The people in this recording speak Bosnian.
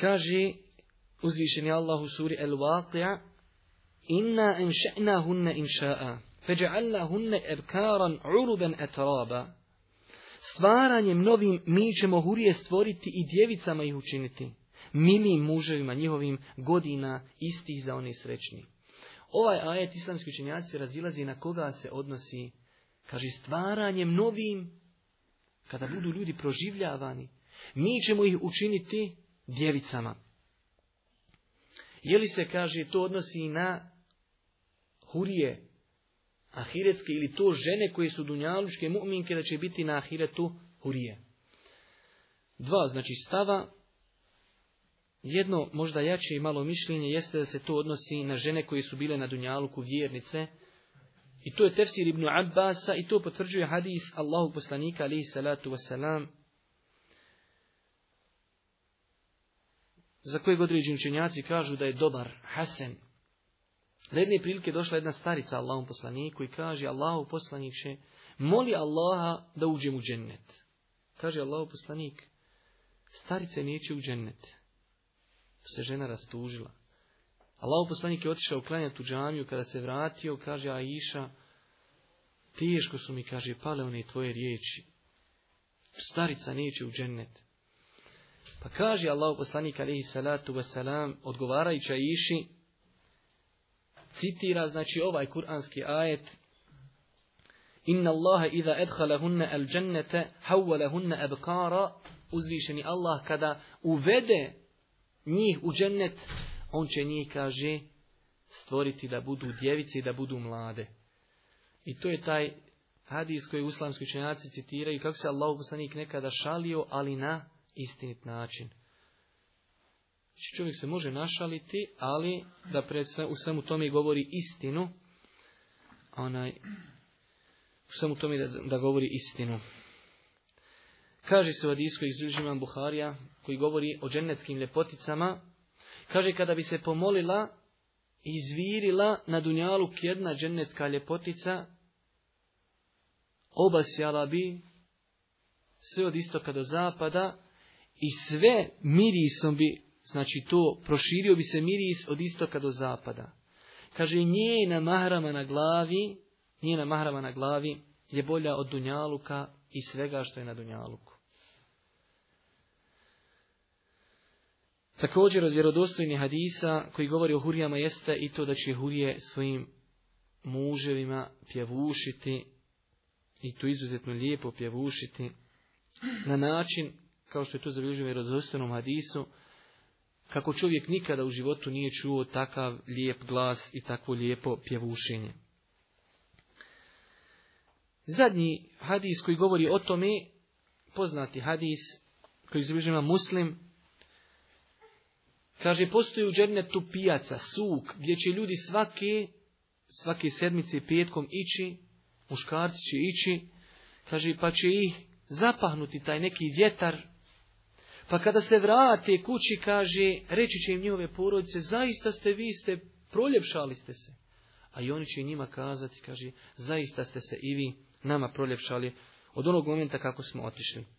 Kaže uzvišeni Allah u suri Al-Waqi'a Inna inša'na hunne inša'a feđa'alna hunne ebkaran uruben etraba Stvaranjem novim mi ćemo hurije stvoriti i djevicama ih učiniti, milim muževima njihovim godina istih za one srećni. Ovaj ajet islamski učenjaci razilazi na koga se odnosi, kaže stvaranjem novim, kada budu ljudi proživljavani, mi ćemo ih učiniti djevicama. Je li se, kaže, to odnosi i na hurije, ahiretske ili to žene koje su dunjalučke mu'minke da će biti na ahiretu hurije. Dva, znači stava, jedno možda jače i malo mišljenje jeste da se to odnosi na žene koje su bile na dunjaluku vjernice, i to je tefsir Ibn Abbasa i to potvrđuje hadis Allahu poslanika alihi salatu wasalam za kojeg određeni učenjaci kažu da je dobar, hasen. Na jedne prilike došla jedna starica Allahom poslaniku i kaže Allahu poslanikše, moli Allaha da uđem u džennet. Kaže Allahu poslanik, starice neće u džennet. Se žena rastužila. Allahu poslanik je otišao klanjati u džamiju, kada se vratio, kaže Aisha, teško su mi, kaže, pale one tvoje riječi. Starica neće u džennet. Pa kaže Allah poslanik alaihi salatu wasalam, odgovarajuća iši, citira znači ovaj kuranski ajet, Inna Allaha idha adkhalahunna al džennete, hunna abkara, uzvišeni Allah kada uvede njih u džennet, on će njih, kaže, stvoriti da budu djevice i da budu mlade. I to je taj hadis koji uslamski učenjaci citiraju, kako se Allah poslanik nekada šalio, ali na istinit način. Znači, čovjek se može našaliti, ali da pred, u svemu tome govori istinu, onaj, u svemu tome da, da govori istinu. Kaže se u Adijsku iz Buharija, koji govori o dženeckim ljepoticama, kaže kada bi se pomolila i izvirila na dunjalu jedna dženecka ljepotica, obasjala bi sve od istoka do zapada, i sve mirisom bi, znači to, proširio bi se miris od istoka do zapada. Kaže, njena mahrama na glavi, njena mahrama na glavi je bolja od Dunjaluka i svega što je na Dunjaluku. Također od vjerodostojnih hadisa koji govori o hurijama jeste i to da će hurije svojim muževima pjevušiti i to izuzetno lijepo pjevušiti na način kao što je to zabilježio u vjerodostojnom hadisu, kako čovjek nikada u životu nije čuo takav lijep glas i takvo lijepo pjevušenje. Zadnji hadis koji govori o tome, poznati hadis koji izbližava muslim, kaže postoji u džernetu pijaca, suk, gdje će ljudi svake, svake sedmice petkom ići, muškarci će ići, kaže pa će ih zapahnuti taj neki vjetar pa kada se vrate kući, kaže, reći će im njove porodice, zaista ste vi ste, proljepšali ste se. A i oni će njima kazati, kaže, zaista ste se i vi nama proljepšali od onog momenta kako smo otišli.